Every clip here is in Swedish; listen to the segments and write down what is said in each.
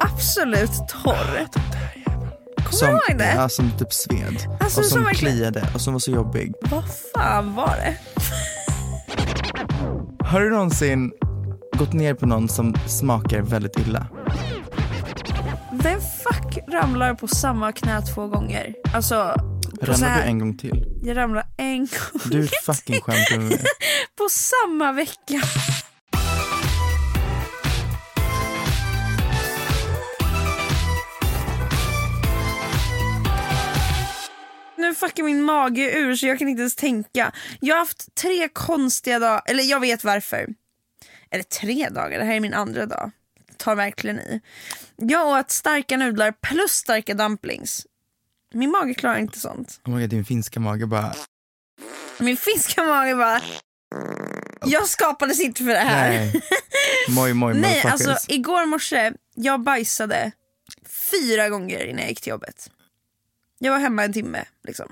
Absolut torr. Kommer Som, du ihåg det? ja, som typ sved. Alltså, och som som verkligen- kliade och som var så jobbig. Vad fan var det? Har du någonsin gått ner på någon som smakar väldigt illa? Vem fuck ramlar på samma knä två gånger? Alltså, Ramlar här, du en gång till? jag ramlar en gång Du är fucking skämtar med mig. på samma vecka. Fuckar min mage ur så jag kan inte ens tänka. Jag har haft tre konstiga dagar, eller jag vet varför. Eller tre dagar, det här är min andra dag. Tar verkligen i. Jag åt starka nudlar plus starka dumplings. Min mage klarar inte sånt. Oh my God, din finska mage bara... Min finska mage bara... Jag skapades inte för det här. Nej. Moj moj Nej, alltså igår morse, jag bajsade fyra gånger innan jag gick till jobbet. Jag var hemma en timme liksom.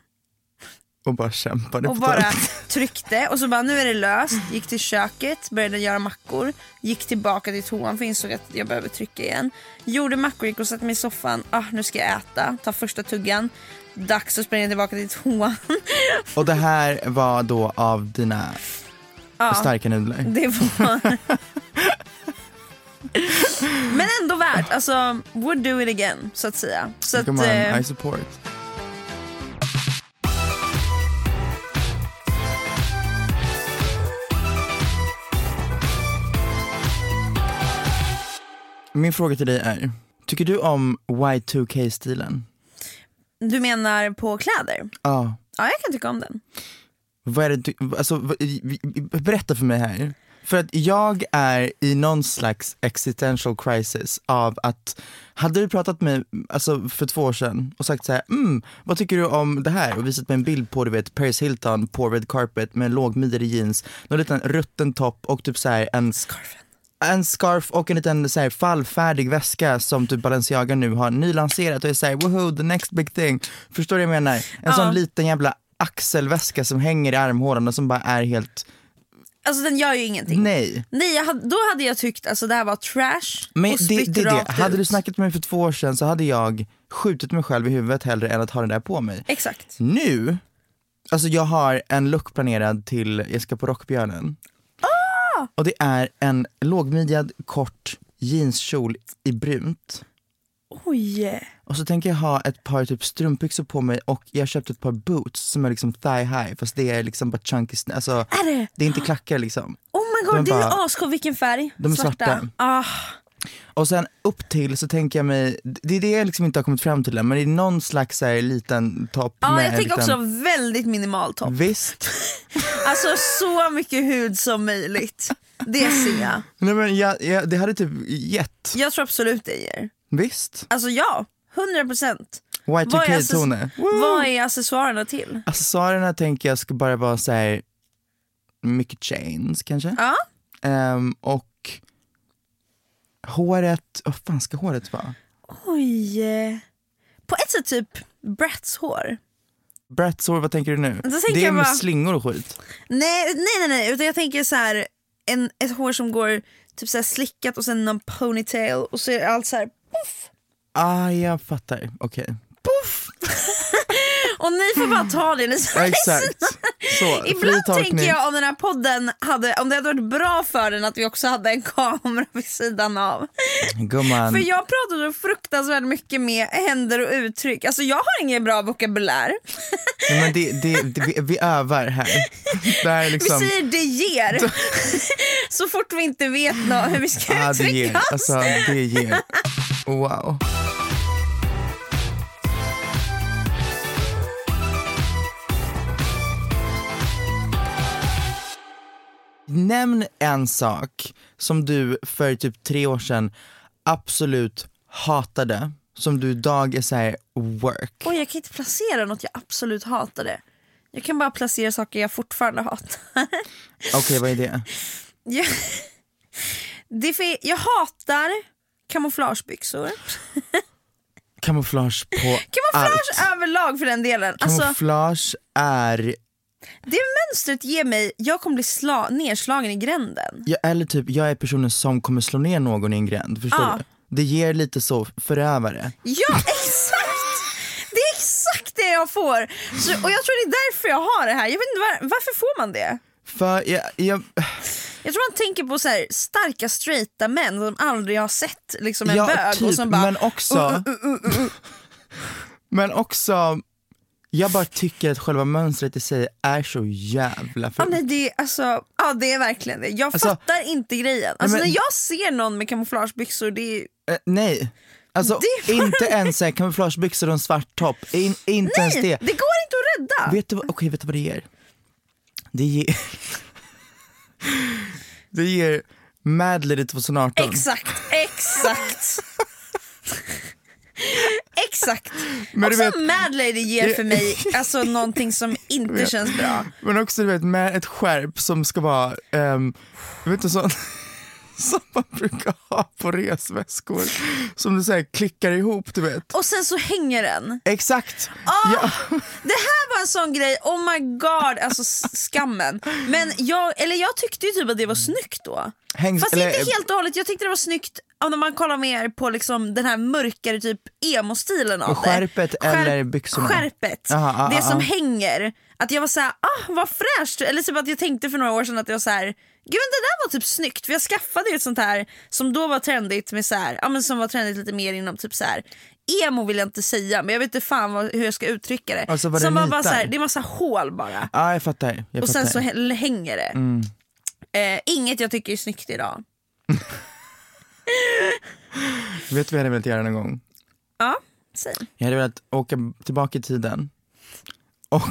Och bara kämpade Och på bara toaletten. tryckte och så bara nu är det löst. Gick till köket, började göra mackor. Gick tillbaka till toan för insåg att jag behöver trycka igen. Gjorde mackor, gick och satte mig i soffan. Ah, nu ska jag äta, ta första tuggan. Dags att springa tillbaka till toan. Och det här var då av dina Ja. starka nudlar. Det var... Men ändå värt, alltså would do it again så att säga. Så att, Come on, eh, I support. Min fråga till dig är, tycker du om Y2K-stilen? du menar på kläder? Ja. Ja, jag kan tycka om den. Vad är det du, alltså, berätta för mig här. För att jag är i någon slags existential crisis av att, hade du pratat med mig alltså, för två år sedan och sagt så här, mm, vad tycker du om det här? Och visat mig en bild på du vet Paris Hilton på red carpet med lågmidjade jeans, någon liten rutten topp och typ så här en Scarfen. En scarf och en liten så här, fallfärdig väska som typ Balenciaga nu har nylanserat och är såhär woho the next big thing. Förstår du vad jag menar? En sån liten jävla axelväska som hänger i armhålan och som bara är helt, Alltså den gör ju ingenting. nej. Nej, hade, då hade jag tyckt alltså det här var trash Men och det, det, det. Hade du snackat med mig för två år sedan så hade jag skjutit mig själv i huvudet hellre än att ha det där på mig. Exakt. Nu, alltså jag har en look planerad till, jag ska på Rockbjörnen. Och det är en lågmidjad kort jeanskjol i brunt. Oj. Och så tänker jag ha ett par typ strumpbyxor på mig och jag har köpt ett par boots som är liksom thigh high fast det är liksom bara chunky, alltså Är det? det är inte klackar liksom. Oh my De är god, det är bara- ju ascool. Vilken färg? De är svarta. Ah, Och sen upp till så tänker jag mig, det är det jag liksom inte har kommit fram till än, men det är någon slags här, liten topp ja, jag tänker liten, också väldigt minimal topp. Visst, Alltså så mycket hud som möjligt. Det ser jag. Nej, men jag, jag, det hade typ gett, Jag tror absolut det ger. visst. Alltså ja, 100 procent. Vad är access- Y2K-toner. Vad är accessoarerna till? Accessoarerna tänker jag ska bara vara så här mycket chains kanske. Ja. Ehm, och håret, vad fan ska håret vara? Oj. På ett sätt typ Bratts hår. Brattsår, vad tänker du nu? Tänker det är med bara- slingor och skit. Nej, nej, nej, nej, utan jag tänker så här en, ett hår som går typ så slickat och sen någon ponytail och så är allt så här poff. Ah, jag fattar. Okej. Och ni får bara ta det, ni som Exakt. Så, Ibland tänker jag om den här podden hade, om det hade varit bra för den att vi också hade en kamera vid sidan av. Gumman. För jag pratar så fruktansvärt mycket med händer och uttryck. Alltså jag har ingen bra vokabulär. Nej, men det, det, det, vi, vi övar här. Det liksom... Vi säger det ger. så fort vi inte vet nå hur vi ska Ja, det uttrycka oss. Alltså, det ger. Wow. Nämn en sak som du för typ tre år sedan absolut hatade, som du idag är såhär work. Oj, jag kan inte placera något jag absolut hatade. Jag kan bara placera saker jag fortfarande hatar. Okej, vad är det? jag, det är för, jag hatar kamouflagebyxor. Kamouflage på Kamouflage allt. överlag för den delen. Alltså, Kamouflage är, det mönstret ger mig, jag kommer bli sla, nedslagen i gränden. jag, eller typ jag är personen som kommer slå ner någon i en gränd, förstår Ja. du? Det ger lite så förövare. Ja, exakt! Det är exakt det jag får. Så, och jag tror det är därför jag har det här. Jag vet inte var, varför får man det? För jag, jag, Jag tror man tänker på så här, starka straighta män som aldrig har sett liksom, en ja, bög typ, och som bara men också, uh, men också, jag bara tycker att själva mönstret i sig är så jävla Ja, fult. nej, det, är, alltså, ja, det är verkligen det. Jag Alltså- fattar inte grejen. Alltså, men- När jag ser någon med kamouflagebyxor, det är, Eh, nej. Alltså inte ens kamouflagebyxor och en svart topp, In, inte ens nej, det. det går inte att rädda. Vet du, okej, vet du vad det ger? Det ger, det ger Mad Lady 2018. Exakt, exakt. Exakt. Men Också vet- Mad Lady ger för mig alltså, någonting som inte känns bra. Men också du vet med ett skärp som ska vara, um, vet du sån som man brukar ha på resväskor. Som du säger klickar ihop du vet. Och sen så hänger den. Exakt! Ah! Ja. Det här var en sån grej, oh my god, alltså skammen. Men jag, eller jag tyckte ju typ att det var snyggt då. Hängs- Fast eller- inte helt och hållet, jag tyckte det var snyggt när man kollar mer på liksom den här mörkare typ emo-stilen av skärpet det. eller byxorna? Skärpet, Aha, ah, det som hänger. Att jag var såhär, ah vad fräscht. Eller typ att jag tänkte för några år sedan att jag var såhär, gud men det där var typ snyggt. För jag skaffade ju ett sånt här som då var trendigt med så här, ja men som var trendigt lite mer inom typ så här. Emo vill jag inte säga men jag vet inte fan vad, hur jag ska uttrycka det. Alltså, vad som det var bara så här, det är massa hål bara. Ja jag fattar. Jag Och fattar. sen så hä- hänger det. Mm. Eh, inget jag tycker är snyggt idag. Vet du vad jag hade velat göra någon gång? Ja, säg. Jag hade velat åka tillbaka i tiden och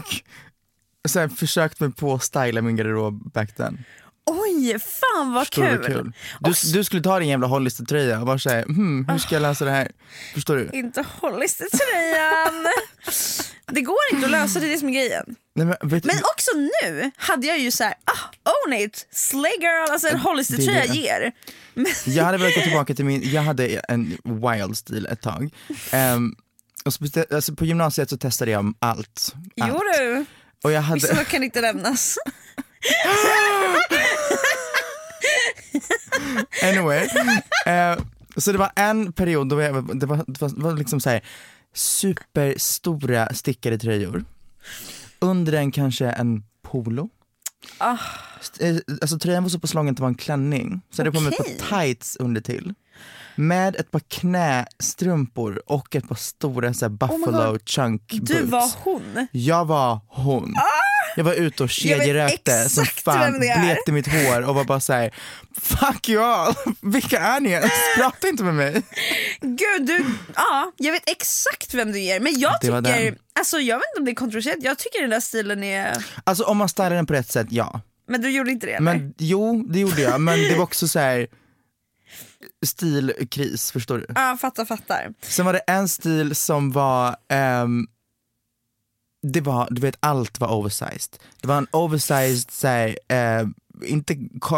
så här, försökt mig på att styla min garderob back then. Oj, fan vad Förstår kul. kul? Du, du skulle ta din jävla Hollister-tröja och bara säga hmm, hur ska jag lösa det här? Förstår du? Inte Hollister-tröjan. det går inte att lösa, det är det som är grejen. Nej, men, Men också nu hade jag ju så här, ah, own it, slay girl, alltså en Hollister-tröja ger. Men, jag hade velat gå tillbaka till min, jag hade en wild stil ett tag. Ehm, och spe- alltså på gymnasiet så testade jag allt. allt. jo du, Och jag vissa hade, saker kan inte nämnas. anyway. Eh, så det var en period då jag, det var, det var, det var liksom så här superstora stickade tröjor. Under den kanske en polo. Ah. Eh, Alltså tröjan var så pass lång att det var en klänning. Så hade jag på mig ett par tights under till. Med ett par knästrumpor och ett par stora så här, buffalo Oh chunk boots. Du var hon. Jag var hon. Jag var ute och kedjerökte som fan, blekte mitt hår och var bara såhär Fuck you all, vilka är ni ens? Prata inte med mig. Gud, du, ja, jag vet exakt vem du ger. Men jag tycker, alltså jag vet inte om det är kontroversiellt, jag tycker den där stilen är, Alltså om man stylar den på rätt sätt, ja. men du gjorde inte det eller? Men jo, det gjorde jag, men det var också så här stilkris, förstår du? Ja, fattar, fattar. Sen var det en stil som var, ehm, det var, du vet allt var oversized. Det var en oversized så här, eh, inte,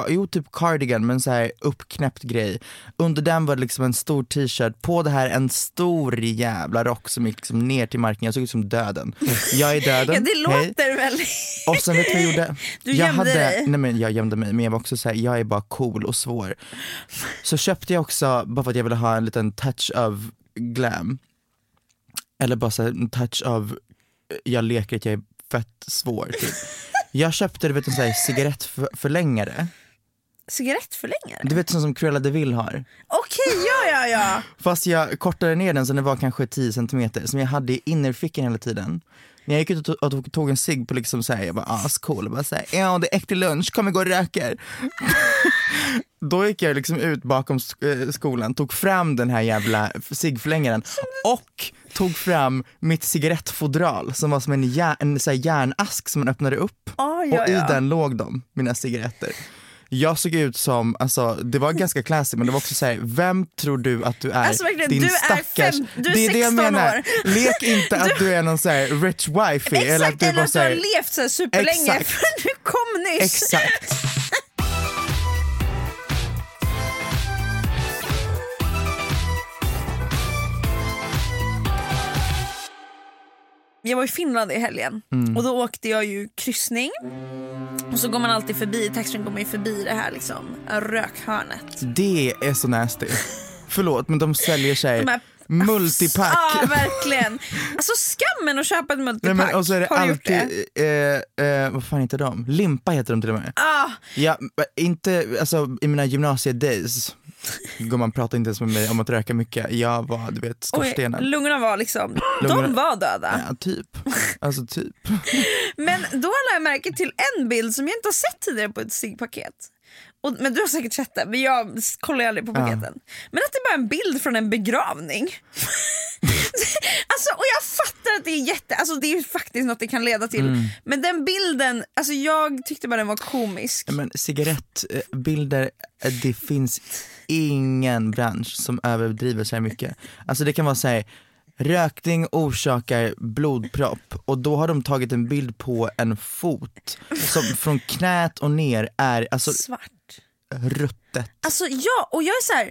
jo typ cardigan men så här uppknäppt grej. Under den var det liksom en stor t-shirt, på det här en stor jävla rock som gick liksom ner till marken, jag såg ut som döden. Jag är döden, Ja, det hej. låter väldigt... Och sen vet du vad jag gjorde? Du jag gömde dig. Nej men jag gömde mig, men jag var också såhär, jag är bara cool och svår. Så köpte jag också, bara för att jag ville ha en liten touch av glam, eller bara så här, en touch av, jag leker att jag är fett svår typ. Jag köpte du vet en sån här cigarettförlängare, Cigarettförlängare? du vet sån som Cruella de Vil har. Okej, ja ja ja. Fast jag kortade ner den så den var kanske 10 cm som jag hade i innerfickan hela tiden. När jag gick ut och tog, och tog, en cigg på liksom såhär, jag var ascool och bara såhär, ja det är äktig lunch, kom vi går och röker. Då gick jag liksom ut bakom eh, skolan, tog fram den här jävla ciggförlängaren och tog fram mitt cigarettfodral som var som en, järn, en så här järnask som man öppnade upp Ah, ja, och i den låg de, mina cigaretter. Jag såg ut som, alltså det var ganska classy men det var också såhär, vem tror du att du är? Alltså, verkligen, Din du är stackars, fem- du är det är det jag 16 menar. år. Lek inte att du är någon såhär rich wifey eller att Exakt, du eller bara att du har såhär, levt så här superlänge Exakt. för du kom nyss. exakt. Jag var i Finland i helgen Mm. och då åkte jag ju kryssning. Och så går man alltid förbi, taxin går man ju förbi det här liksom, rökhörnet. Det är så nasty. Förlåt men de säljer sig De här- multipack. Ja verkligen. Alltså skammen att köpa ett Nej, multipack. men, och så är det Har alltid, det? eh, eh, vad fan heter de? Limpa heter de till och med. Ah, Ja, inte, alltså i mina gymnasiedays, gumman pratade inte ens med mig om att röka mycket, jag var du vet oj, skorstenen. lungorna var liksom, Lungorna- de var döda. Ja, typ. Alltså typ. Men då lade jag märke till en bild som jag inte har sett tidigare på ett ciggpaket. Och, men du har säkert sett det, men jag kollar aldrig på paketen. Men att det bara är en bild från en begravning. alltså, och jag fattar att det är jätte, alltså det är faktiskt något det kan leda till. Mm. Men den bilden, alltså jag tyckte bara den var komisk. Ja, Men cigarettbilder, eh, det finns ingen bransch som överdriver så här mycket. Alltså det kan vara så här, rökning orsakar blodpropp och då har de tagit en bild på en fot som från knät och ner är alltså Svart. Ruttet. Alltså ja, och jag är så här,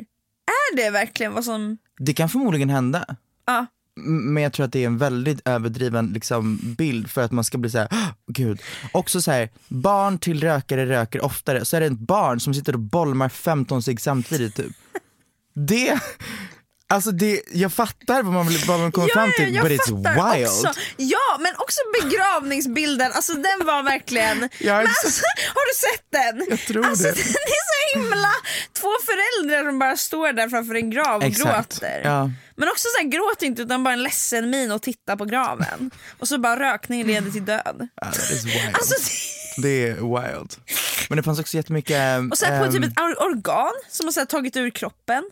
är det verkligen vad som, Det kan förmodligen hända. ja. Men jag tror att det är en väldigt överdriven liksom, bild för att man ska bli såhär, "Åh, gud. Också så här, barn till rökare röker oftare, så är det ett barn som sitter och bolmar 15 cigg samtidigt typ. Det, alltså det, jag fattar vad man, vad man kommer fram till, but it's wild. Också. Ja, men också begravningsbilden, alltså den var verkligen... Inte alltså, har du sett den? Jag tror alltså, det. Den är så himla... Två föräldrar som bara står där framför en grav och Exakt. gråter. Ja. Men också så här, gråt inte utan bara en ledsen min och titta på graven. och så bara rökning leder till död. Ja, that is wild. Alltså, Det är wild. Men det fanns också jättemycket... och så här, på ehm, typ ett or- organ som har så här, tagit ur kroppen.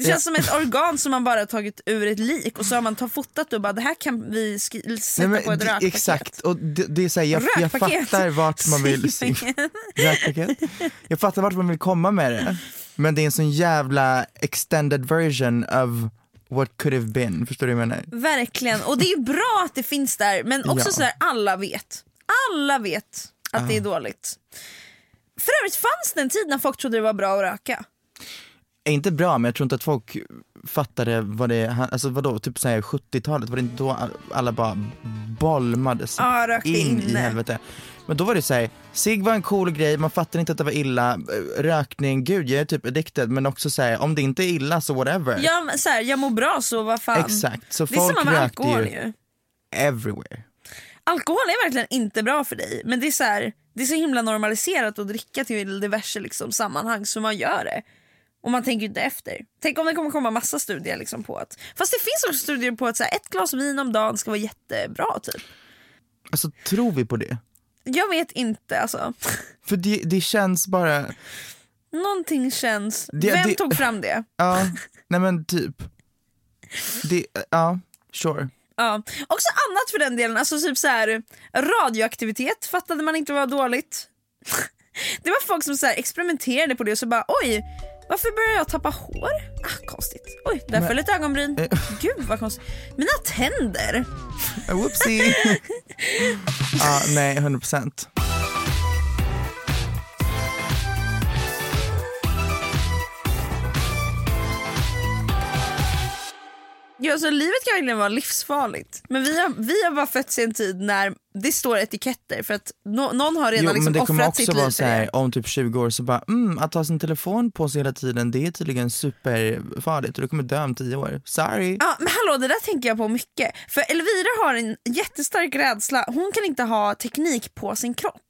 Det känns som ett organ som man bara tagit ur ett lik och så har man tagit fotat och bara det här kan vi sätta nej, på ett rökpaket. Exakt, och det, det är så här, jag, jag fattar vart man vill... Rökpaket. Jag fattar vart man vill komma med det. Men det är en sån jävla extended version of what could have been. Förstår du vad jag menar? Verkligen, och det är bra att det finns där men också Ja. så här, alla vet. Alla vet att det är dåligt. För övrigt fanns det en tid när folk trodde det var bra att röka. Är inte bra men jag tror inte att folk fattade vad det, alltså vadå, typ såhär 70-talet, var det inte då alla bara bolmades rökte in i inne. helvete? Men då var det såhär, cigg var en cool grej, man fattade inte att det var illa, Eh, rökning, gud jag är typ addicted men också såhär, om det inte är illa så whatever. Ja, men så här, jag mår bra så vad fan. Exakt, så Det är folk samma med alkohol ju ju. everywhere. Alkohol är verkligen inte bra för dig men det är så, här, det är så himla normaliserat att dricka till diverse liksom, sammanhang så man gör det. Och man tänker ju inte efter. Tänk om det kommer komma massa studier liksom på att... Fast det finns också studier på att så här, ett glas vin om dagen ska vara jättebra typ. Alltså tror vi på det? Jag vet inte alltså. För det, det känns bara, Någonting känns... Det- Vem det- tog fram det? ja, nej men typ. Det, ja, sure. Ja. Också annat för den delen, alltså typ så här, radioaktivitet fattade man inte var dåligt. Det var folk som så här experimenterade på det och så bara oj, varför börjar jag tappa hår? Ah, konstigt. Oj, där föll ett ögonbryn. Gud vad konstigt. Mina tänder. Whoopsie! ja, nej, 100 procent. Ja, alltså, livet kan verkligen vara livsfarligt. Men vi har, vi har bara fötts i en tid när det står etiketter för att no, någon har redan Jo, liksom men det kommer offrat också sitt vara liv så här, om typ 20 år så bara, mm, att ha sin telefon på sig hela tiden det är tydligen superfarligt och du kommer dö om 10 år. Sorry. Ja men hallå det där tänker jag på mycket. För Elvira har en jättestark rädsla, hon kan inte ha teknik på sin kropp.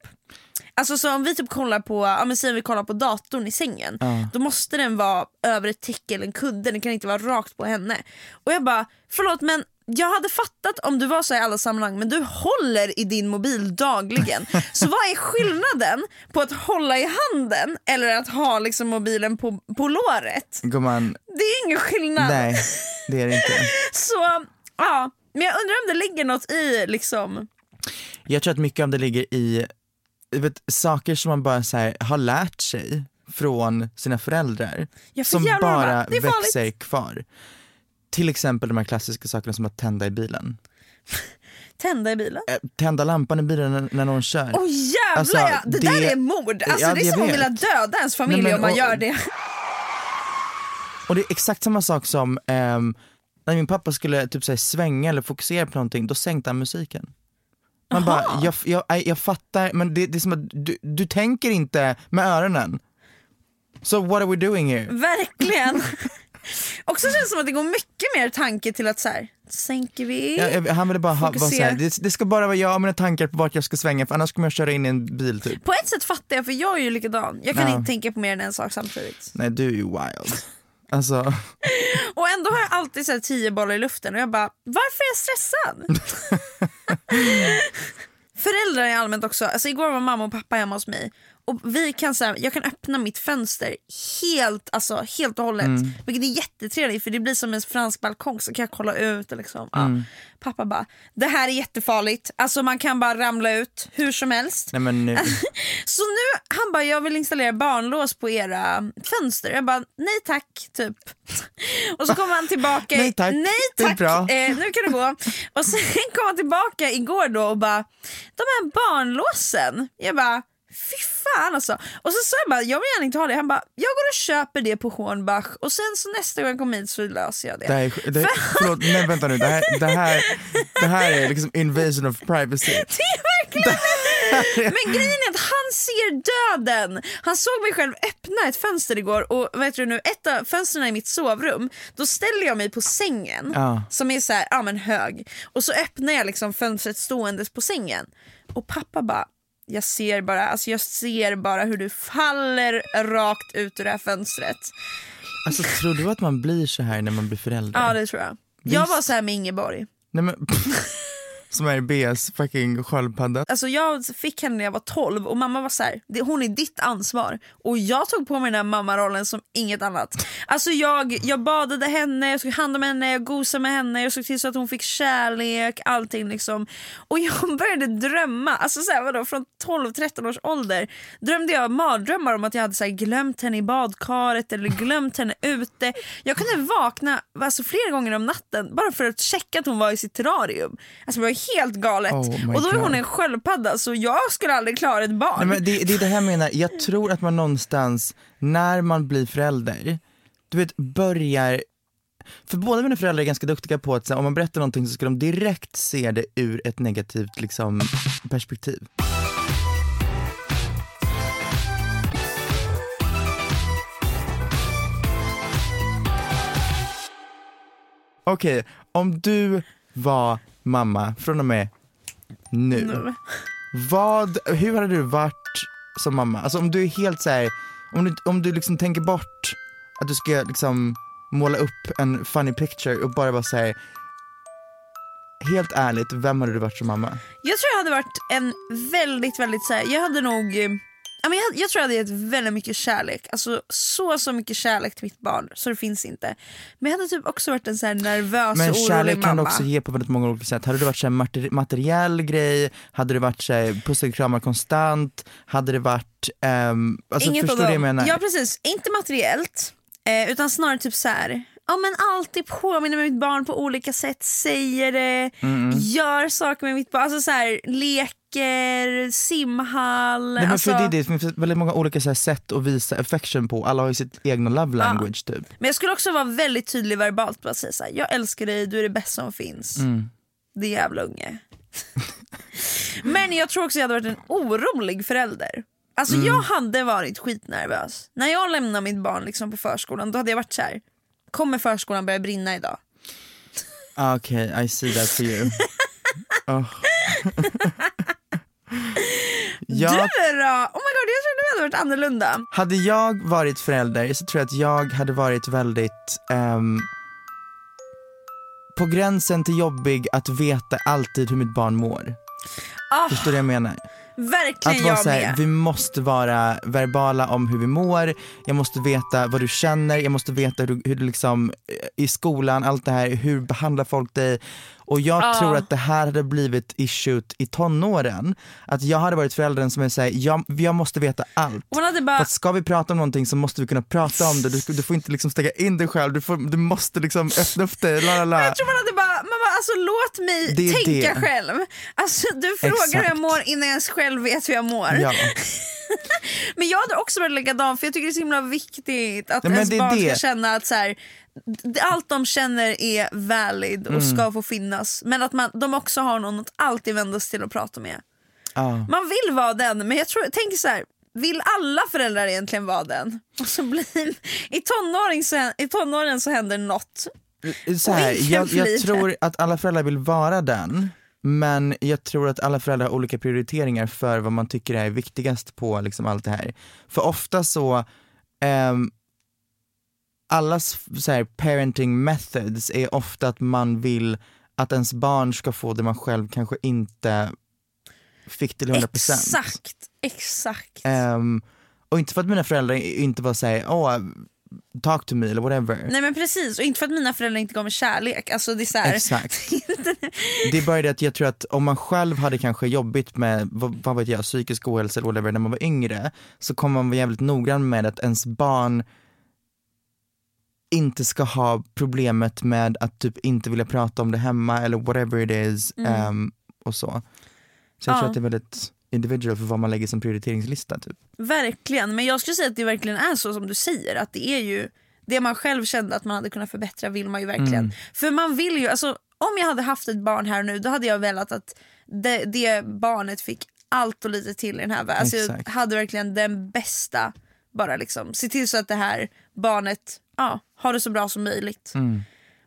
Alltså så om vi typ kollar på, ja men säg vi kollar på datorn i sängen, då måste den vara över ett täcke eller en kudde, den kan inte vara rakt på henne. Och jag bara, förlåt men jag hade fattat om du var så i alla sammanhang men du håller i din mobil dagligen. Så vad är skillnaden på att hålla i handen eller att ha liksom mobilen på, på låret? Gumman, Det är ingen skillnad. nej det är det inte. Så ja, men jag undrar om det ligger något i liksom Jag tror att mycket av det ligger i vet, saker som man bara så här, har lärt sig från sina föräldrar. Ja, för som bara? Det farligt. växer kvar. Till exempel de här klassiska sakerna som att tända i bilen. tända i bilen. Eh, Tända lampan i bilen när, någon kör. Åh jävlar Alltså, ja, det, där det- är mord. Alltså, Ja, det är som att vilja döda ens familj Nej, men, om man och- gör det. Och det är exakt samma sak som ehm, när min pappa skulle typ så här, svänga eller fokusera på någonting, då sänkte han musiken. Man bara, jag, jag, jag, fattar, men det, det är som att du, du tänker inte med öronen. So what are we doing here? Verkligen. Också känns det som att det går mycket mer tanke till att så här, sänker vi? Jag, han ville bara ha, vara Fokusera. såhär, det, det ska bara vara jag och mina tankar på vart jag ska svänga för annars kommer jag köra in i en bil typ. På ett sätt fattar jag för jag är ju likadan. Jag kan Ja. inte tänka på mer än en sak samtidigt. Nej du är ju wild. Alltså, Och ändå har jag alltid så här, tio bollar i luften och jag bara, varför är jag stressad? Föräldrar är allmänt också, alltså igår var mamma och pappa hemma hos mig och vi kan så här, jag kan öppna mitt fönster helt, alltså, helt och hållet. Vilket är jättetrevligt för det blir som en fransk balkong så kan jag kolla ut. och Liksom. Ja. Pappa bara, det här är jättefarligt, alltså man kan bara ramla ut hur som helst. nej men nu. Så nu, han bara, jag vill installera barnlås på era fönster. Jag bara, nej tack, typ. Och så kommer han tillbaka. Nej, tack. Nej Det är tack, bra. Eh, nu kan du gå. Och sen kom han tillbaka igår då och bara, de här barnlåsen. Jag bara, fy fan alltså. Och så sa jag bara, jag vill gärna inte ha det. Han bara, jag går och köper det på Hornbach och sen så nästa gång jag kommer hit så löser jag det. Det här, är- det, förlåt, nej vänta nu, det här, det här, det här är liksom invasion of privacy. Det är verkligen Men grejen är att han ser döden. Han såg mig själv öppna ett fönster igår och vet du nu, ett av fönstren i mitt sovrum, då ställer jag mig på sängen Ja. som är så här, ja men hög och så öppnar jag liksom fönstret ståendes på sängen och pappa bara jag ser bara, alltså jag ser bara hur du faller rakt ut ur det här fönstret. Alltså tror du att man blir så här när man blir förälder? Ja det tror jag. Jag var så här med Ingeborg. Nej men, som är Beas fucking sköldpadda. Alltså jag fick henne när jag var 12 och mamma var så här, hon är ditt ansvar. Och jag tog på mig den här mammarollen som inget annat. Alltså jag, jag badade henne, jag tog hand om henne, jag gosade med henne, jag såg till så att hon fick kärlek, allting liksom. Och jag började drömma, alltså så här, vadå, från 12-13 års ålder drömde jag mardrömmar om att jag hade så här, glömt henne i badkaret eller glömt henne ute. Jag kunde vakna alltså, flera gånger om natten bara för att checka att hon var i sitt terrarium. Alltså jag var helt galet. Oh och då är hon God. en sköldpadda så jag skulle aldrig klara ett barn. Nej, det, det är det här jag menar, jag tror att man någonstans när man blir förälder, du vet börjar för båda mina föräldrar är ganska duktiga på att här, om man berättar någonting så ska de direkt se det ur ett negativt liksom, perspektiv. Okej, om du var mamma från och med nu, Nu. vad, hur hade du varit som mamma? Alltså om du är helt så här, om du, om du liksom tänker bort att du ska liksom måla upp en funny picture och bara vara så här. Helt ärligt, vem hade du varit som mamma? Jag tror jag hade varit en väldigt, väldigt så här, jag hade nog eh, jag, jag tror jag hade gett väldigt mycket kärlek, alltså så så mycket kärlek till mitt barn så det finns inte. Men jag hade typ också varit en så nervös Men och orolig kärlek mamma. kan du också ge på väldigt många olika sätt. Hade det varit så här mater- materiell grej, hade det varit så här pussel och kramar konstant, hade det varit, ehm, alltså Inget förstår du vad jag menar? Ja precis, inte materiellt eh, utan snarare typ så här. Ja, men alltid påminner med mitt barn på olika sätt, säger det, gör saker med mitt barn. Alltså så här, leker, simhall. Nej, men alltså, för det, det, finns väldigt många olika så här, sätt att visa affection på, alla har ju sitt egna love language typ. Men jag skulle också vara väldigt tydlig verbalt. Bara säga så här, jag älskar dig, du är det bästa som finns. Mm. Det är jävla unge. men jag tror också jag hade varit en orolig förälder. Alltså Mm. jag hade varit skitnervös. När jag lämnade mitt barn liksom på förskolan då hade jag varit så här. Kommer förskolan börja brinna idag? Ah, Okej, I see that for you. Oh. jag, Du då? Oh my god jag trodde vi hade varit annorlunda. hade jag varit förälder så tror jag att jag hade varit väldigt ehm, på gränsen till jobbig att veta alltid hur mitt barn mår. Ah, Förstår du vad jag menar? Verkligen Att vara jag så här, med. vi måste vara verbala om hur vi mår, jag måste veta vad du känner, jag måste veta hur du, hur du liksom, eh, i skolan, allt det här, hur behandlar folk dig? Och jag Ja. tror att det här hade blivit issuet i tonåren, att jag hade varit föräldern som är såhär, jag, jag måste veta allt. Hon hade bara För att ska vi prata om någonting så måste vi kunna prata om det, du, du får inte liksom stänga in dig själv, du, får, du måste liksom öppna upp dig, la la la. Alltså låt mig Det är tänka det. själv. Alltså du frågar hur jag Exakt. mår innan jag ens själv vet hur jag mår. Ja. Men jag hade också varit likadan för jag tycker det är så himla viktigt att Nej, ens det barn ska det. känna att så här, allt de känner är valid och Mm. ska få finnas. Men att man, de också har någon att alltid vända sig till och prata med. Ja. Man vill vara den men jag tror, tänk så här. Vill alla föräldrar egentligen vara den? Och så blir, i, tonåring så, I tonåren så händer något. Så här, jag, jag tror att alla föräldrar vill vara den, men jag tror att alla föräldrar har olika prioriteringar för vad man tycker är viktigast på liksom allt det här. För ofta så, ehm, allas så här, parenting methods är ofta att man vill att ens barn ska få det man själv kanske inte fick till 100%. Exakt, exakt. Ehm, och inte för att mina föräldrar inte var såhär, åh, talk to me eller whatever. Nej men precis, och inte för att mina föräldrar inte gav mig kärlek. Alltså det är så Exakt. Det är bara det att jag tror att om man själv hade kanske jobbigt med, vad, vad vet jag, psykisk ohälsa eller whatever när man var yngre, så kommer man vara jävligt noggrann med att ens barn inte ska ha problemet med att typ inte vilja prata om det hemma eller whatever it is ehm, och så. Så jag Ja. tror att det är väldigt individual för vad man lägger som prioriteringslista typ. Verkligen, men jag skulle säga att det verkligen är så som du säger. Att det är ju det man själv kände att man hade kunnat förbättra vill man ju verkligen. Mm. För man vill ju, alltså om jag hade haft ett barn här nu då hade jag velat att det, det barnet fick allt och lite till i den här världen. Alltså jag hade verkligen den bästa, bara liksom se till så att det här barnet ja, har det så bra som möjligt. Mm.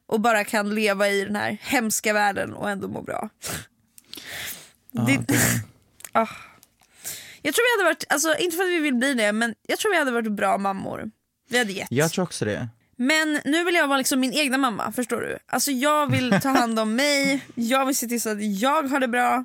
Och bara kan leva i den här hemska världen och ändå må bra. det, Ah. Jag tror vi hade varit, alltså inte för att vi vill bli det, men jag tror vi hade varit bra mammor. Vi hade gett. Jag tror också det. Men nu vill jag vara liksom min egna mamma, förstår du? Alltså jag vill ta hand om mig, jag vill se till så att jag har det bra.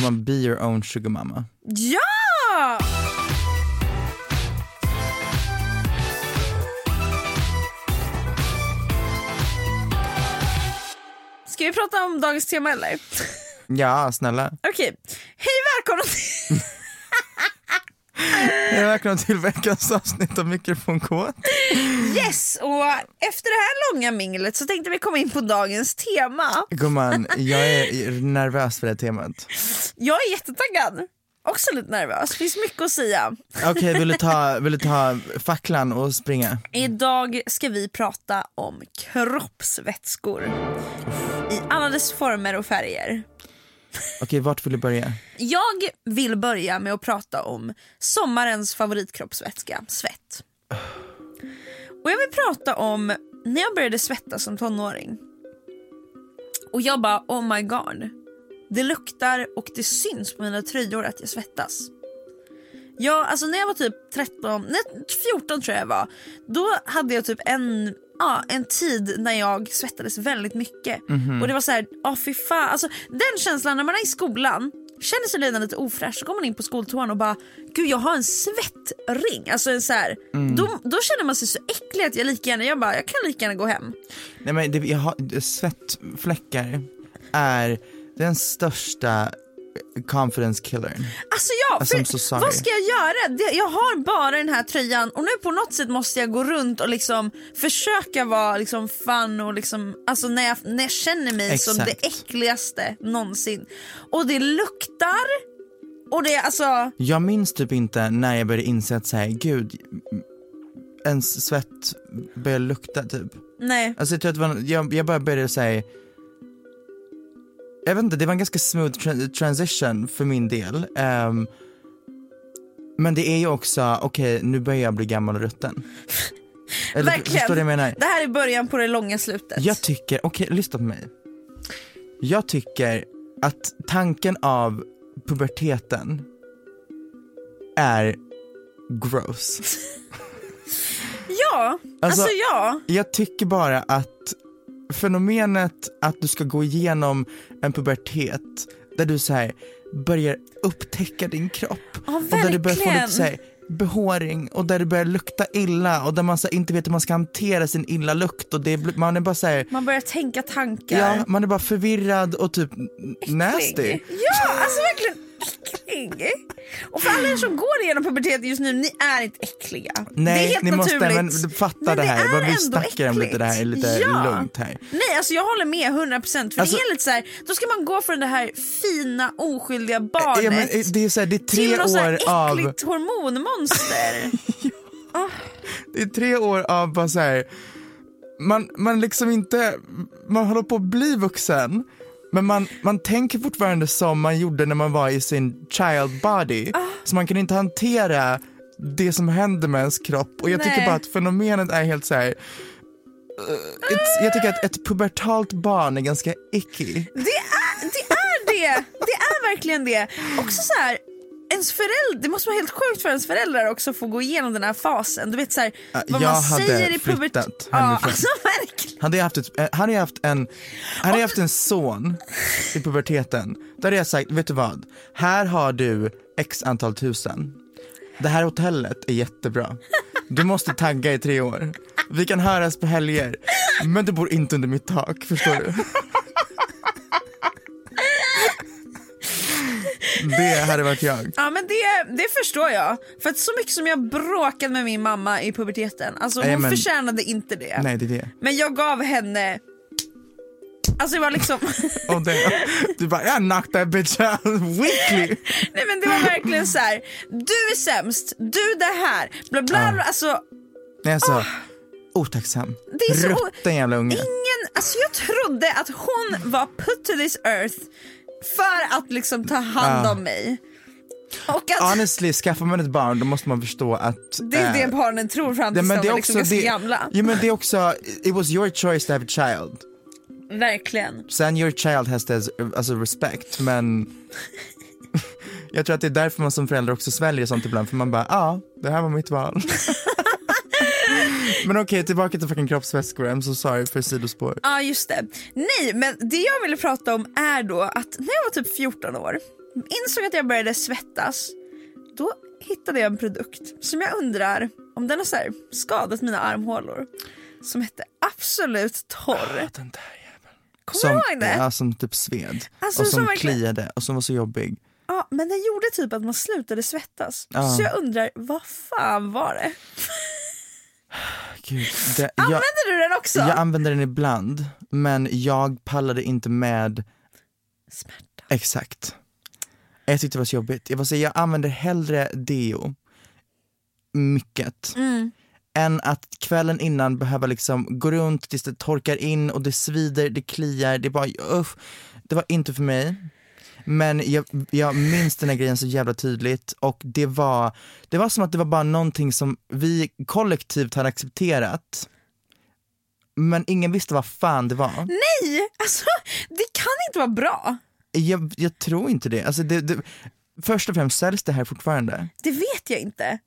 Ska man be your own sugar mama? Ja! Ska vi prata om dagens tema eller? Ja, snälla. Okej, hej välkomna till... Jag välkomna till veckans avsnitt av Mikrofonkåt. Yes! Och efter det här långa minglet så tänkte vi komma in på dagens tema. Gumman, jag är nervös för det här temat. Jag är jättetaggad. Också lite nervös, finns mycket att säga. Okej, vill, du ta, vill du ta facklan och springa? Idag ska vi prata om kroppsvätskor. I alla dess former och färger. Okej, vart vill du börja? Jag vill börja med att prata om sommarens favoritkroppsvätska, svett. Och jag vill prata om när jag började svettas som tonåring. Och jag bara oh my god. Det luktar och det syns på mina tröjor att jag svettas. Jag, alltså när jag var typ 13, nej 14 tror jag jag var. Då hade jag typ en, ja, en tid när jag svettades väldigt mycket. Och det var så här, ja fy fan. Alltså, den känslan när man är i skolan, känner sig redan lite ofräsch, så går man in på skoltoan och bara gud jag har en svettring. Alltså en så här, då, då känner man sig så äcklig att jag lika gärna, jag bara jag kan lika gärna gå hem. Nej men det, jag har, svettfläckar är den största confidence killern. Alltså ja, Alltså, för so vad ska jag göra? Jag har bara den här tröjan och nu på något sätt måste jag gå runt och liksom försöka vara liksom fun och liksom, alltså när jag, när jag känner mig som det Exakt. äckligaste någonsin. Och det luktar och det alltså, Jag minns typ inte när jag började inse att säga gud, ens svett börjar lukta typ. nej. Alltså jag tror att var, jag, jag bara började säga jag vet inte, det var en ganska smooth tra- transition för min del. Ehm, men det är ju också, okej nu börjar jag bli gammal och rutten. Eller, Verkligen. Jag menar? Det här är början på det långa slutet. Jag tycker, okej lyssna på mig. Jag tycker att tanken av puberteten är gross. Ja, alltså, Alltså- ja. Jag tycker bara att fenomenet att du ska gå igenom en pubertet där du så här börjar upptäcka din kropp Ja, och där du börjar få lite så här behåring och där det börjar lukta illa och där man så inte vet hur man ska hantera sin illa lukt och det, man är bara så här, Man börjar tänka tankar. ja, man är bara förvirrad och typ nasty. Äcklig. Ja, alltså verkligen äcklig. Och för alla er som går igenom pubertet just nu, ni är inte äckliga. det är Nej, helt ni måste naturligt. men fatta Men det här, bara vi snackar om lite det här äckligt. lite ja. lugnt här. Nej, alltså jag håller med 100% för Alltså- det är lite så här, då ska man gå från det här fina oskyldiga barnet Ja, men eh, det är så här, det är tre till något så här år av äckligt hormonmonster. Det är tre år av bara så här, man, man liksom inte, man håller på att bli vuxen, men man, man tänker fortfarande som man gjorde när man var i sin child body. Ah. Så man kan inte hantera det som händer med ens kropp. Och jag tycker Nej. bara att fenomenet är helt så här. ett, jag tycker att ett pubertalt barn är ganska icky. Det är det! Är det. det är verkligen det. Också så här, ens föräldrar, det måste vara helt sjukt för ens föräldrar också att få gå igenom den här fasen. Du vet så här, vad jag man hade säger i flyttat pubertet. Ja, hemifrån. alltså verkligen. Hade jag haft, ett, eh, hade jag haft, en, hade jag haft en son i puberteten, då hade jag sagt, vet du vad? Här har du x antal tusen. Det här hotellet är jättebra. Du måste tagga i tre år. Vi kan höras på helger, men du bor inte under mitt tak, förstår du? Det hade varit jag. Ja men det, det förstår jag. För att så mycket som jag bråkade med min mamma i puberteten, alltså hon Nej, men- förtjänade inte det. Nej, det är det. Men jag gav henne Alltså det var liksom, Och det, du bara, jag knocked that bitch out weekly. nej men det var verkligen så här. du är sämst, du det här, bla bla, bla. alltså Nej, alltså, otacksam. Det är så o- Rutten jävla unge. ingen, alltså jag trodde att hon var put to this earth för att liksom ta hand om mig. Och att Honestly, skaffar man ett barn då måste man förstå att det är det eh, barnen tror fram det- tills de det är liksom ganska det, gamla. ja, men det är också, it was your choice to have a child. Verkligen. Sen your child has to, alltså respect, men jag tror att det är därför man som förälder också sväljer sånt ibland, för man bara, ja, ah, det här var mitt val. men okej, tillbaka till fucking kroppsvätskor, I'm so sorry för sidospår. Ja just det. Nej men det jag ville prata om är då att när jag var typ 14 år insåg att jag började svettas. Då hittade jag en produkt som jag undrar om den har så här skadat mina armhålor. Som hette Absolut torr. Den där jäveln. Kommer du ihåg det? Ja, som typ sved. Alltså, och som som verkligen- kliade och som var så jobbig. Ja, men den gjorde typ att man slutade svettas. Ja. Så jag undrar, vad fan var det? Gud, det, jag, Använder du den också? jag använder den ibland, men jag pallade inte med Smärta. Exakt. Jag tyckte det var så jobbigt. Jag, var så, jag använder hellre deo, mycket, Mm. än att kvällen innan behöva liksom gå runt tills det torkar in och det svider, det kliar, det bara uff. Det var inte för mig. Men jag, jag minns den här grejen så jävla tydligt och det var, det var som att det var bara någonting som vi kollektivt hade accepterat. Men ingen visste vad fan det var. Nej, alltså det kan inte vara bra. Jag, jag tror inte det. Alltså det, det. Först och främst säljs det här fortfarande. Det vet jag inte.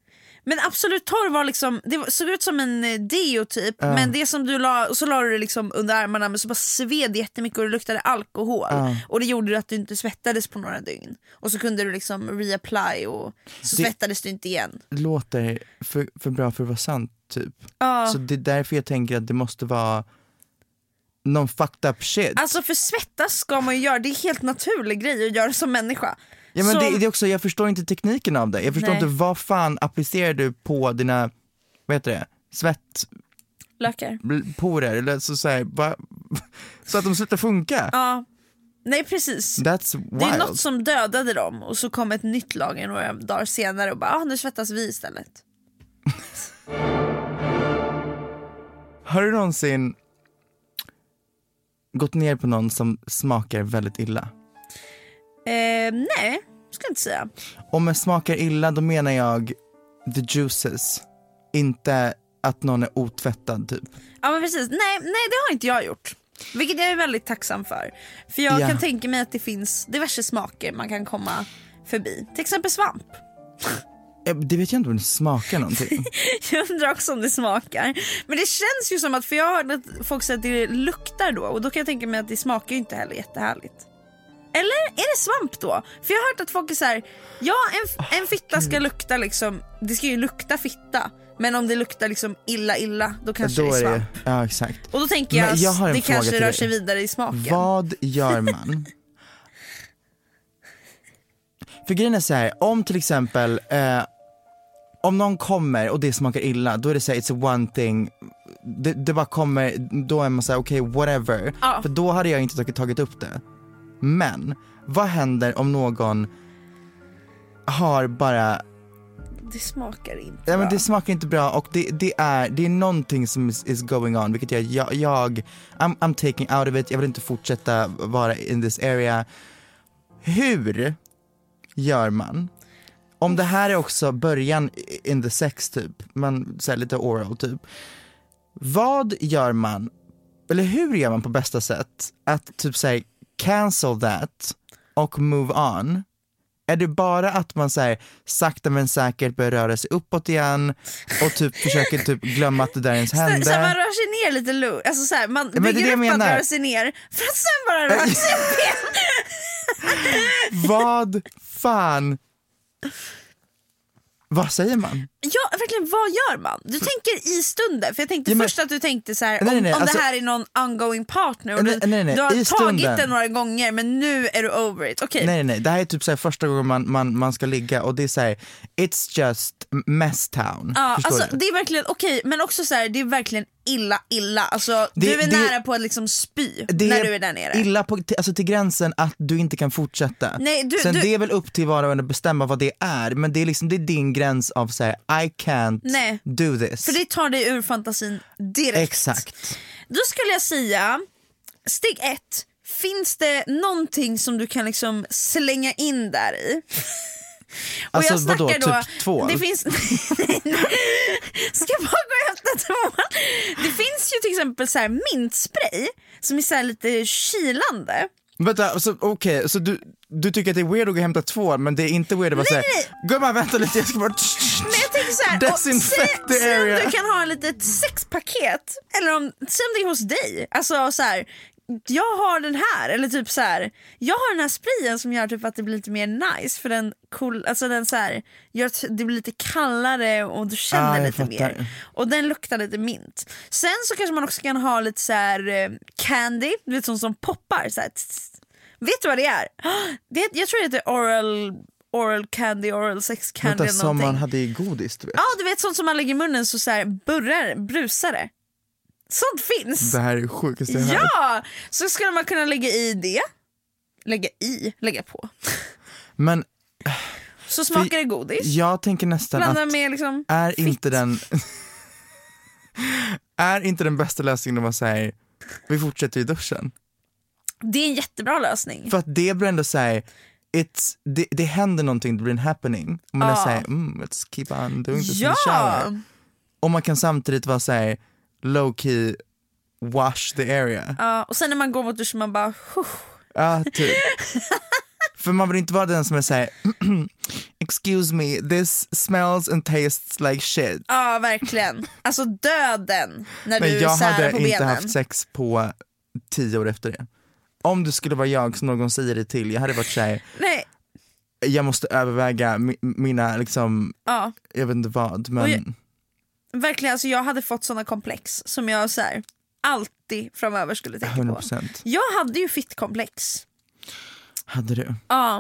Men Absolut torr var liksom, det såg ut som en eh, deo typ, men det som du la, och så la du det liksom under armarna men så bara sved jättemycket och det luktade alkohol. Och det gjorde att du inte svettades på några dygn. Och så kunde du liksom reapply och så Det- svettades du inte igen. låter för, för bra för att vara sant typ. Ja. Så det är därför jag tänker att det måste vara någon fucked up shit. Alltså för svettas ska man ju göra, det är helt naturlig grej att göra som människa. Ja, men så, det, det är också, jag förstår inte tekniken av det. Jag förstår Nej. inte vad fan applicerar du på dina, vad heter det, Lökar. svettporer eller så, så, här, va, så att de slutar funka. Ja. Nej precis. That's wild. Det är något som dödade dem och så kom ett nytt lager några dagar senare och bara ah, nu svettas vi istället. Har du någonsin gått ner på någon som smakar väldigt illa? Eh, nej, ska jag inte säga. Och med smakar illa då menar jag the juices, inte att någon är otvättad typ. Ja men precis, nej, nej det har inte jag gjort. Vilket jag är väldigt tacksam för. För jag Ja. kan tänka mig att det finns diverse smaker man kan komma förbi. Till exempel svamp. Eh, Det vet jag inte om det smakar någonting. Jag undrar också om det smakar. Men det känns ju som att, för jag har hört att folk säger att det luktar då och då kan jag tänka mig att det smakar ju inte heller jättehärligt. Eller är det svamp då? För jag har hört att folk är så här, ja en, en fitta ska lukta liksom, det ska ju lukta fitta. Men om det luktar liksom illa illa då kanske då det är svamp. det, ja exakt. Och då tänker jag, jag det kanske rör sig vidare i smaken. Vad gör man? För grejen är så här, om till exempel eh, om någon kommer och det smakar illa, då är det såhär it's a one thing, det, det bara kommer, då är man såhär okej whatever, Ja. för då hade jag inte tagit, tagit upp det. Men, vad händer om någon har bara Det smakar inte Ja men bra. det smakar inte bra och det, det, är, det är någonting som is, is going on vilket jag, jag, jag I'm, I'm taking out of it, jag vill inte fortsätta vara in this area. Hur gör man? Om det här är också början in the sex typ, man säger lite oral typ. Vad gör man, eller hur gör man på bästa sätt att typ säga cancel that och move on? Är det bara att man säger sakta men säkert börjar röra sig uppåt igen och typ försöker typ glömma att det där ens Så, så hände? man rör sig ner lite lugnt, alltså så här, man är bygger upp att röra sig ner för att sen bara röra sig upp igen. Vad fan? Vad säger man? Ja verkligen, vad gör man? Du tänker i stunden, för jag tänkte Ja, men- först att du tänkte så här, Nej, om, nej, om alltså- det här är någon ongoing partner och Nej, du, nej, du har tagit stunden. det några gånger men nu är du over it. Okej, Nej nej det här är typ så här första gången man, man, man ska ligga och det är såhär, it's just mess town. Ja, alltså, du? det är verkligen okej, men också så här, det är verkligen illa illa. Alltså, Det- du är det- nära på att liksom spy när du är där nere. illa på, alltså till gränsen att du inte kan fortsätta. Nej, du- Sen du- det är väl upp till var och en att bestämma vad det är, men det är liksom det är din gräns av såhär, I can't Nej. do this. För det tar dig ur fantasin direkt. Exakt. Då skulle jag säga, steg ett, finns det någonting som du kan liksom slänga in där i? Och Alltså jag vadå, då, typ tvål? Det finns... Ska jag bara gå och hämta tvål? Det finns ju till exempel så här mintspray som är så lite kilande. Vänta, alltså, okej, så du, du tycker att det är weird att gå och hämta tvål men det är inte weird att vara såhär, gumman vänta lite jag ska bara Men jag tänker så här, Desinfect the säg om area. du kan ha ett litet sexpaket, eller om, säg om det är hos dig. Alltså så här, jag har den här, eller typ så här, jag har den här sprayen som gör typ att det blir lite mer nice för den, cool, alltså den så här, gör att det blir lite kallare och du känner Ah, lite fattar. mer. Och den luktar lite mint. Sen så kanske man också kan ha lite så här eh, candy, du vet sånt som poppar. Så här. Vet du vad det är? Det, jag tror det heter oral, oral candy, oral sex candy Vänta, eller som man hade i godis du vet. Ja du vet sånt som man lägger i munnen så, så här burrar, brusar det. Sånt finns. Det här är det sjukaste jag. Ja! Så skulle man kunna lägga i det. Lägga i, lägga på. Men Så smakar det godis. jag tänker nästan Blanda att med liksom är fitt. inte den är inte den bästa lösningen att vara såhär, vi fortsätter i duschen. Det är en jättebra lösning. För att det blir ändå såhär, it's, det, det händer någonting, det blir en happening. Och man är Ja. såhär, mm, let's keep on doing this in the shower. Ja! Och man kan samtidigt vara såhär, low key wash the area. ja! Och sen när man går mot duschen man bara huh. Ja, typ. För man vill inte vara den som är såhär, excuse me, this smells and tastes like shit. Ja verkligen. Alltså döden när Men du jag särar hade på inte benen. haft sex på tio år efter det. Om det skulle vara jag som någon säger det till, jag hade varit såhär, Nej, jag måste överväga mi- mina, liksom, ja. jag vet inte vad, men jag- Verkligen, alltså jag hade fått såna komplex som jag så här, alltid framöver skulle tänka 100%. på. Jag hade ju fittkomplex. Hade du? Ja.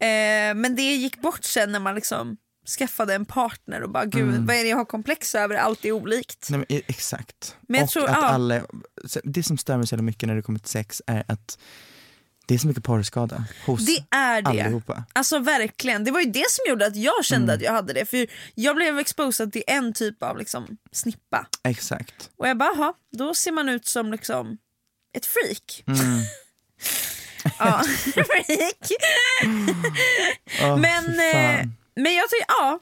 Eh, men det gick bort sen när man liksom skaffade en partner och bara gud Mm. vad är det jag har komplex över, allt är olikt. Nej, men, e- exakt. Men jag och tror- att ja. alla, det som stör mig så mycket när det kommer till sex är att det är så mycket porrskada hos Det är det. allihopa. Alltså verkligen, det var ju det som gjorde att jag kände Mm. att jag hade det. För jag blev exposad till en typ av liksom snippa. Exakt. Och jag bara, "Jaha, då ser man ut som liksom ett freak. Mm. ja, freak. Åh, men, eh, men jag tycker, ja.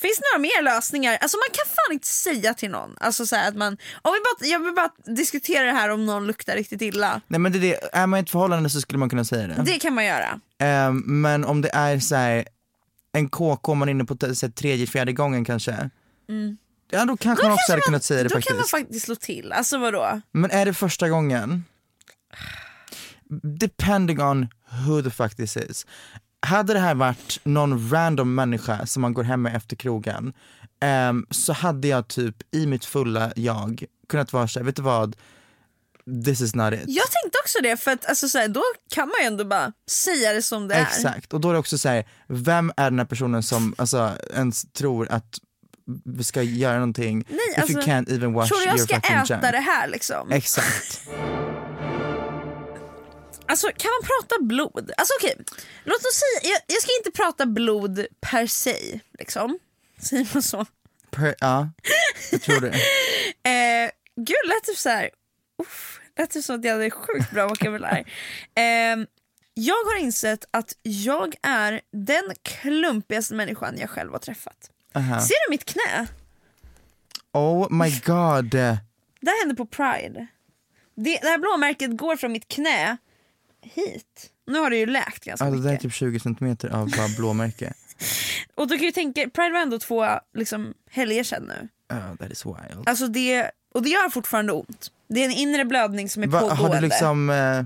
Finns det några mer lösningar? Alltså man kan fan inte säga till någon. Alltså så att man, om vi bara, jag vill bara diskutera det här om någon luktar riktigt illa. Nej men det är, det, är man i ett förhållande så skulle man kunna säga det. Det kan man göra. Ehm, men om det är så här, en KK man är inne på så här, tredje, fjärde gången kanske. Ja då kanske man också hade kunnat säga det Mm. Då kan man faktiskt. faktiskt slå till. Alltså vadå? Men är det första gången? Depending on who the fuck this is. Hade det här varit någon random människa som man går hem med efter krogen ehm, så hade jag typ i mitt fulla jag kunnat vara såhär, vet du vad? This is not it. Jag tänkte också det för att alltså, så här, då kan man ju ändå bara säga det som det är. Exakt, och då är det också såhär, vem är den här personen som alltså, ens tror att vi ska göra någonting Nej, if alltså, you can't even wash Tror du jag your ska fucking äta junk? det här liksom? Exakt. Alltså kan man prata blod? Alltså okej, låt oss säga, jag, jag ska inte prata blod per se, liksom. Säger man så? Per, ja, jag tror det. Eh, gud, lät det så här. Uff, lät det som att jag hade sjukt bra vokabulär. Eh, jag har insett att jag är den klumpigaste människan jag själv har träffat. Aha. Ser du mitt knä? Oh my god. Det här hände på Pride. Det, det här blåmärket går från mitt knä hit. Nu har det ju läkt ganska Alltså, det där är mycket. typ 20 centimeter av bara blåmärke. Och då kan ju tänka, Pride var ändå två liksom, helger sedan nu. Oh, that is wild. Alltså det, och det gör fortfarande ont. Det är en inre blödning som är Va, pågående. har du liksom, eh,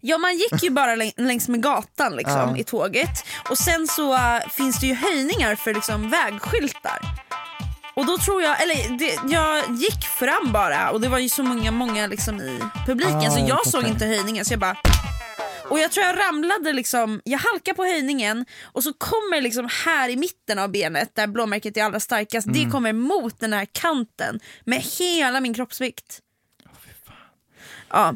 Ja man gick ju bara läng- längs med gatan liksom, Ja. i tåget och sen så äh, finns det ju höjningar för liksom, vägskyltar. Och då tror jag, eller det, jag gick fram bara och det var ju så många, många liksom i publiken Ah, så jag såg inte höjningen så jag bara och jag tror jag ramlade liksom, jag halkade på höjningen och så kommer liksom här i mitten av benet där blåmärket är allra starkast, Mm. det kommer mot den här kanten med hela min kroppsvikt. Ja,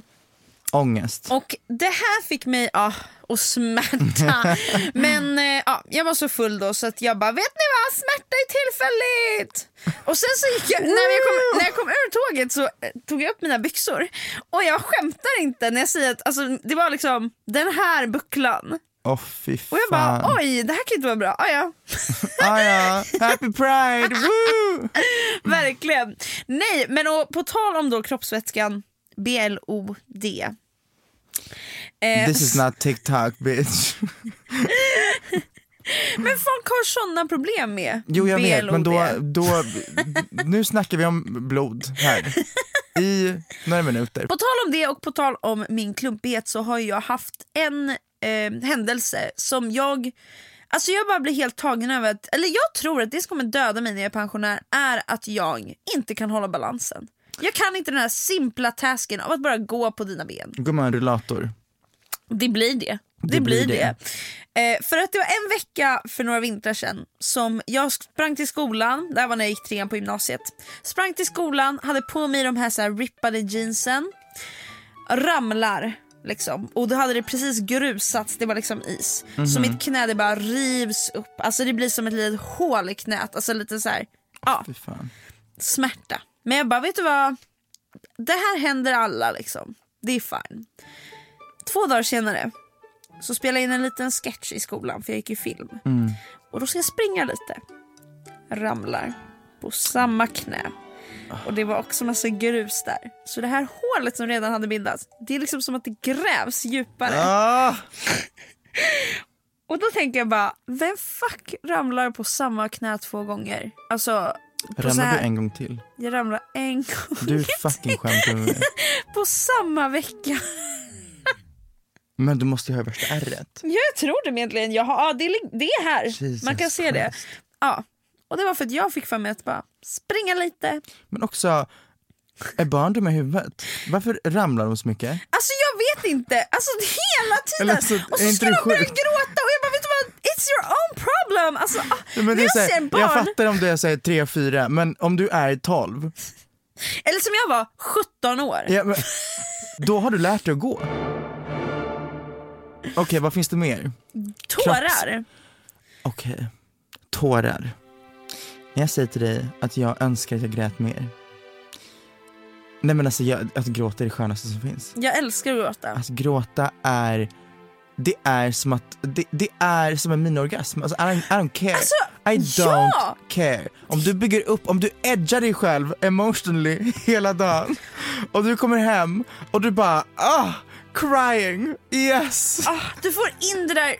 ångest? och det här fick mig ja, att smärta. Men eh, ja, jag var så full då så att jag bara, vet ni vad, smärta är tillfälligt. Och sen så gick jag, när jag kom, när jag kom ur tåget så eh, tog jag upp mina byxor. Och jag skämtar inte när jag säger att alltså, det var liksom den här bucklan Åh fy Och jag fan. bara oj det här kan inte vara bra. Ah, ja. Ah, ja. Happy pride, woo! Verkligen. Nej men och, på tal om då kroppsvätskan BLOD. Eh, This is not TikTok bitch. Men folk har sådana problem med Jo jag vet men då, då, nu snackar vi om blod här. I några minuter. På tal om det och på tal om min klumpighet så har jag haft en eh, händelse som jag Alltså jag bara blir helt tagen över att, eller jag tror att det som kommer döda mig när jag är pensionär är att jag inte kan hålla balansen. Jag kan inte den här simpla tasken av att bara gå på dina ben. Gumman rullator. Det blir det. Det, Det blir blir det. Eh, för att det var en vecka för några vintrar sedan som jag sprang till skolan, det här var när jag gick trean på gymnasiet. Sprang till skolan, hade på mig de här, så här rippade jeansen, ramlar liksom och då hade det precis grusats, det var liksom is. Så mitt knä det bara rivs upp, alltså det blir som ett litet hål i knät, alltså lite så här, ja smärta. Men jag bara, vet du vad? Det här händer alla liksom. Det är fine. Två dagar senare så spelade jag in en liten sketch i skolan för jag gick ju film. Och då ska jag springa lite. Ramlar på samma knä. Och det var också massa grus där. Så det här hålet som redan hade bildats, det är liksom som att det grävs djupare. Ah! Och då tänker jag bara, vem fuck ramlar på samma knä två gånger? Alltså, så här, du en gång till? jag ramlar en gång Du fucking skämtar med mig. på samma vecka. Men du måste ju ha värsta ärret. Ja, jag tror det egentligen. Jag har, ja, det, är, det är här. Jesus Man kan se det. Christ. Ja. Och det var för att jag fick för mig att bara springa lite. Men också, är barn dumma i huvudet? Varför ramlar de så mycket? Alltså jag vet inte. Alltså hela tiden. Alltså, och så ska det de börja gråta och jag bara vet du vad? It's your own problem. Alltså, ah, Men det jag ser barn. jag fattar om du är såhär 3-4, men om du är 12, Eller som jag var 17 år. ja, men, då har du lärt dig att gå. Okej, vad finns det mer? Tårar. Okej, tårar. När jag säger till dig att jag önskar att jag grät mer. Nej men alltså jag, att gråta är det skönaste som finns. Jag älskar att gråta. Att gråta är, det är som att, det, det är som en miniorgasm. Alltså I don't, I don't care. Alltså, I don't ja! care. Om du bygger upp, om du edgar dig själv emotionally hela dagen och du kommer hem och du bara ah, crying, yes. Ah, du får in det där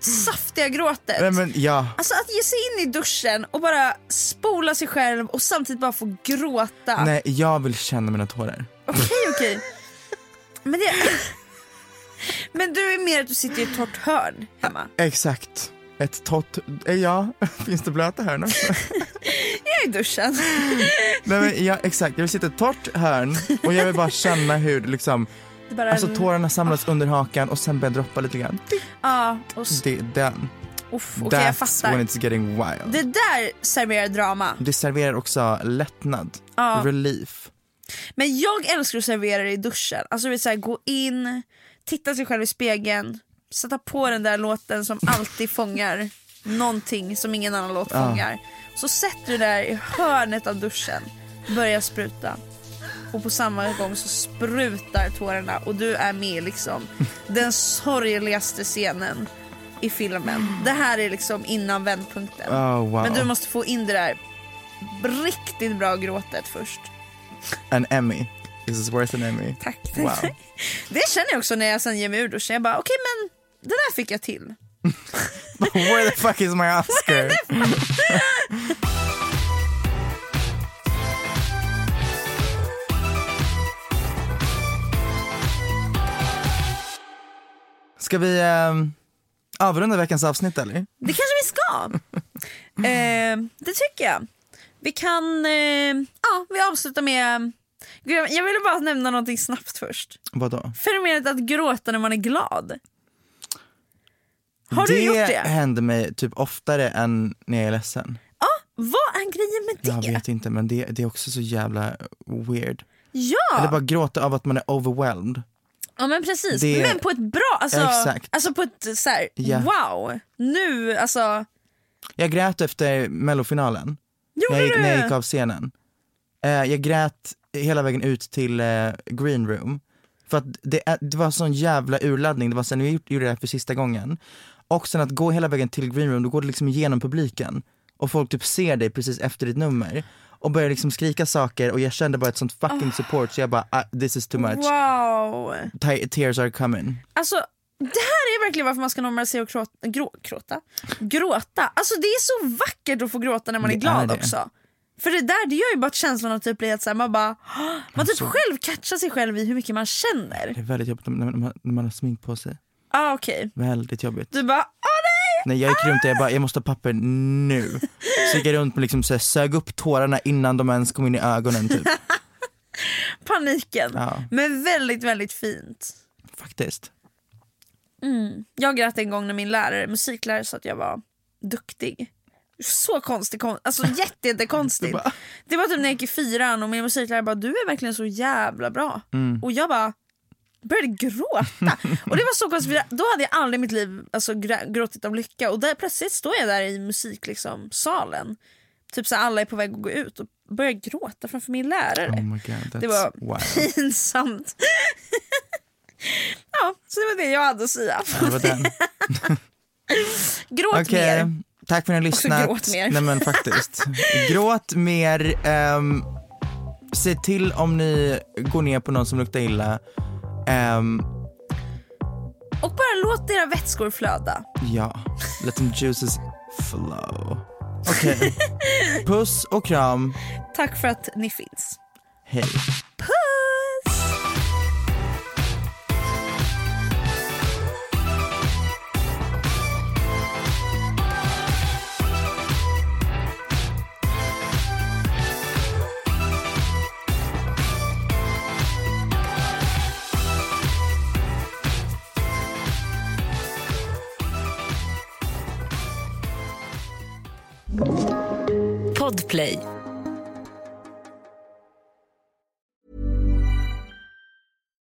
saftiga gråtet. Nej men ja, Alltså att ge sig in i duschen och bara spola sig själv och samtidigt bara få gråta. nej jag vill känna mina tårar. Okej okej. Men det... Men du är mer att du sitter i ett torrt hörn hemma. Exakt. Ett torrt, eh, ja, finns det blöta hörn också? Jag är i duschen. Nej, men, ja, exakt, jag vill sitta i ett torrt hörn och jag vill bara känna hur liksom, bara... alltså tårarna samlas under hakan och sen börjar droppa lite grann. Ja, och s- Det, den. uff, jag That's fattar. when it's getting wild. Det där serverar drama. Det serverar också lättnad, Ja. relief. Men jag älskar att servera det i duschen. Alltså vill säga gå in, titta sig själv i spegeln, sätta på den där låten som alltid fångar någonting som ingen annan låt fångar. Så sätter du där i hörnet av duschen, börjar spruta. Och på samma gång så sprutar tårarna och du är med liksom den sorgligaste scenen i filmen. Det här är liksom innan vändpunkten. Oh, wow. Men du måste få in det där riktigt bra gråtet först. An Emmy. This is worth an Emmy. Tack. Wow. Det känner jag också när jag sen ger mig ur duschen. Jag bara okej men det där fick jag till. Where the fuck is my Oscar? Ska vi um, avrunda veckans avsnitt eller? Det kanske vi ska. eh, det tycker jag. Vi kan, eh, ja vi avslutar med, Gud, jag ville bara nämna någonting snabbt först. Vadå? Fenomenet att gråta när man är glad. Har det du gjort det? händer mig typ oftare än när jag är ledsen. Ja, vad är grejen med det? Jag vet inte men det, det är också så jävla weird. Ja, Eller bara gråta av att man är overwhelmed. ja men precis. det- Men på ett bra, alltså, Exakt. alltså på ett så här, Ja. wow. Nu, alltså. Jag grät efter mellofinalen. När, jag, när jag gick av scenen. Eh, jag grät hela vägen ut till eh, green room. För att det, är, det var sån jävla urladdning, det var sen vi gjorde det här för sista gången. Och sen att gå hela vägen till green room, då går du liksom igenom publiken. Och folk typ ser dig precis efter ditt nummer. Och börjar liksom skrika saker och jag kände bara ett sånt fucking support så jag bara, ah, this is too much. Wow! Te- Tears are coming. Alltså det här är verkligen varför man ska normalisera och gråta. Grå, gråta? Gråta. Alltså det är så vackert att få gråta när man är Det glad är också. För det där det gör ju bara att känslan av typ blir att så här, man bara, man typ Alltså- själv catchar sig själv i hur mycket man känner. Det är väldigt jobbigt när man, när man har smink på sig. Ah, okej. Väldigt jobbigt. Du bara, åh nej! Nej jag runt och jag bara, jag måste ha papper nu. Så gick jag runt och liksom så här, sög upp tårarna innan de ens kom in i ögonen typ. Paniken. Ja. Men väldigt, väldigt fint. Faktiskt. Jag grät en gång när min lärare, musiklärare sa att jag var duktig. Så konstigt, kon- alltså jätte, jättekonstigt. Bara- Det var typ när jag gick i fyran och min musiklärare bara du är verkligen så jävla bra. Mm. Och jag bara började gråta. och det var så konstigt då hade jag aldrig i mitt liv alltså, gråtit av lycka och där, plötsligt står jag där i musiksalen. Liksom, salen. typ så alla är på väg att gå ut och börjar gråta framför min lärare. Oh god, det var wild. pinsamt. ja, så det var det jag hade att säga. Det var den. Gråt Okej, mer. Tack för att ni har lyssnat. gråt mer. Nej men faktiskt. gråt mer. Um, se till om ni går ner på någon som luktar illa. Ehm, Och bara låt era vätskor flöda. ja, let them juices flow. Okej, puss och kram. Tack för att ni finns. Hej. Puss! Podplay.